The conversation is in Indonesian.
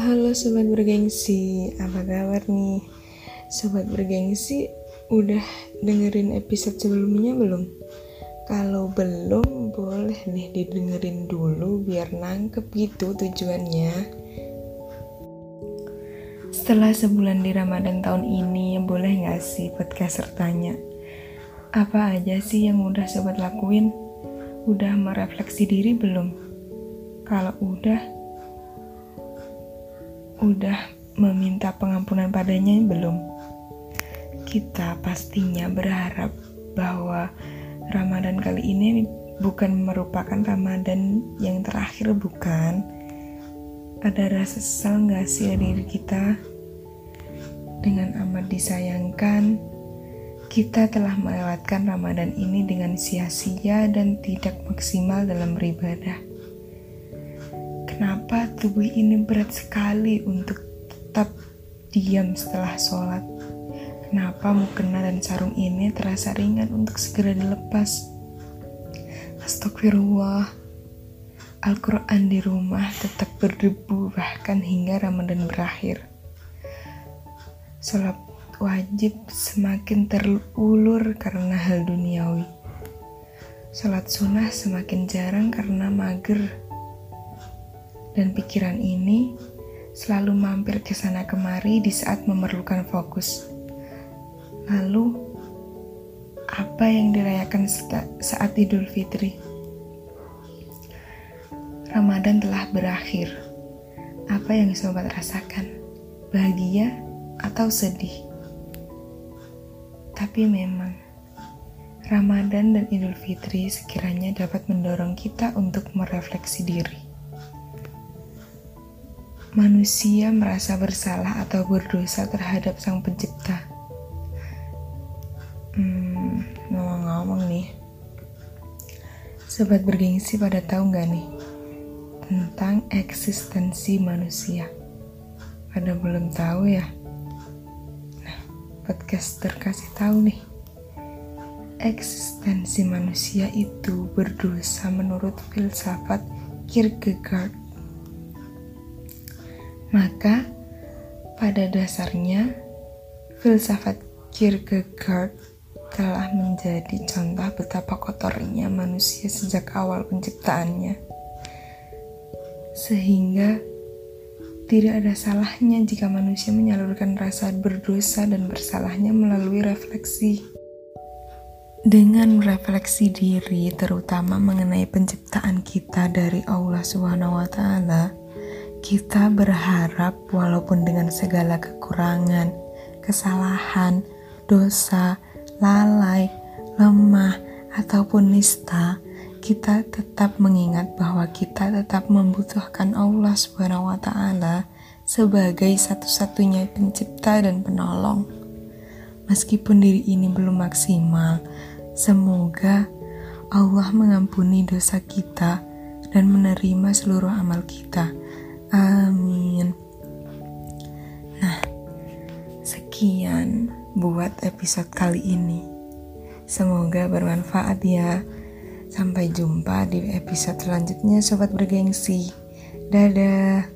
Halo sobat bergengsi, apa kabar nih? Sobat bergengsi, udah dengerin episode sebelumnya belum? Kalau belum, boleh nih didengerin dulu biar nangkep gitu tujuannya. Setelah sebulan di Ramadan tahun ini, boleh gak sih podcaster tanya? Apa aja sih yang udah sobat lakuin? Udah merefleksi diri belum? Kalau udah, udah meminta pengampunan padanya belum? Kita pastinya berharap bahwa Ramadan kali ini bukan merupakan Ramadan yang terakhir, bukan? Ada rasa sesal gak sih dari diri kita? Dengan amat disayangkan, kita telah melewatkan Ramadan ini dengan sia-sia dan tidak maksimal dalam beribadah. Kenapa tubuh ini berat sekali untuk tetap diam setelah sholat? Kenapa mukena dan sarung ini terasa ringan untuk segera dilepas? Astagfirullah. Al-Quran di rumah tetap berdebu bahkan hingga Ramadan berakhir. Sholat wajib semakin terulur karena hal duniawi. Sholat sunnah semakin jarang karena mager. Dan pikiran ini selalu mampir ke sana kemari di saat memerlukan fokus. Lalu, apa yang dirayakan saat Idul Fitri? Ramadan telah berakhir. Apa yang sobat rasakan? Bahagia atau sedih? Tapi memang, Ramadan dan Idul Fitri sekiranya dapat mendorong kita untuk merefleksi diri. Manusia merasa bersalah atau berdosa terhadap Sang Pencipta Hmm, ngomong-ngomong nih. Sobat bergengsi pada tahu nggak nih tentang eksistensi manusia? Pada belum tahu ya? Nah, podcaster kasih tahu nih. Eksistensi manusia itu berdosa menurut filsafat Kierkegaard. Maka, pada dasarnya, filsafat Kierkegaard telah menjadi contoh betapa kotornya manusia sejak awal penciptaannya. Sehingga tidak ada salahnya jika manusia menyalurkan rasa berdosa dan bersalahnya melalui refleksi. Dengan refleksi diri, terutama mengenai penciptaan kita dari Allah Subhanahu wa Ta'ala, kita berharap, walaupun dengan segala kekurangan, kesalahan, dosa, lalai, lemah, ataupun nista, kita tetap mengingat bahwa kita tetap membutuhkan Allah Subhanahu wa taala sebagai satu-satunya pencipta dan penolong. Meskipun diri ini belum maksimal, semoga Allah mengampuni dosa kita dan menerima seluruh amal kita. Amin. Nah, sekian buat episode kali ini. Semoga bermanfaat ya. Sampai jumpa di episode selanjutnya sobat bergengsi. Dadah.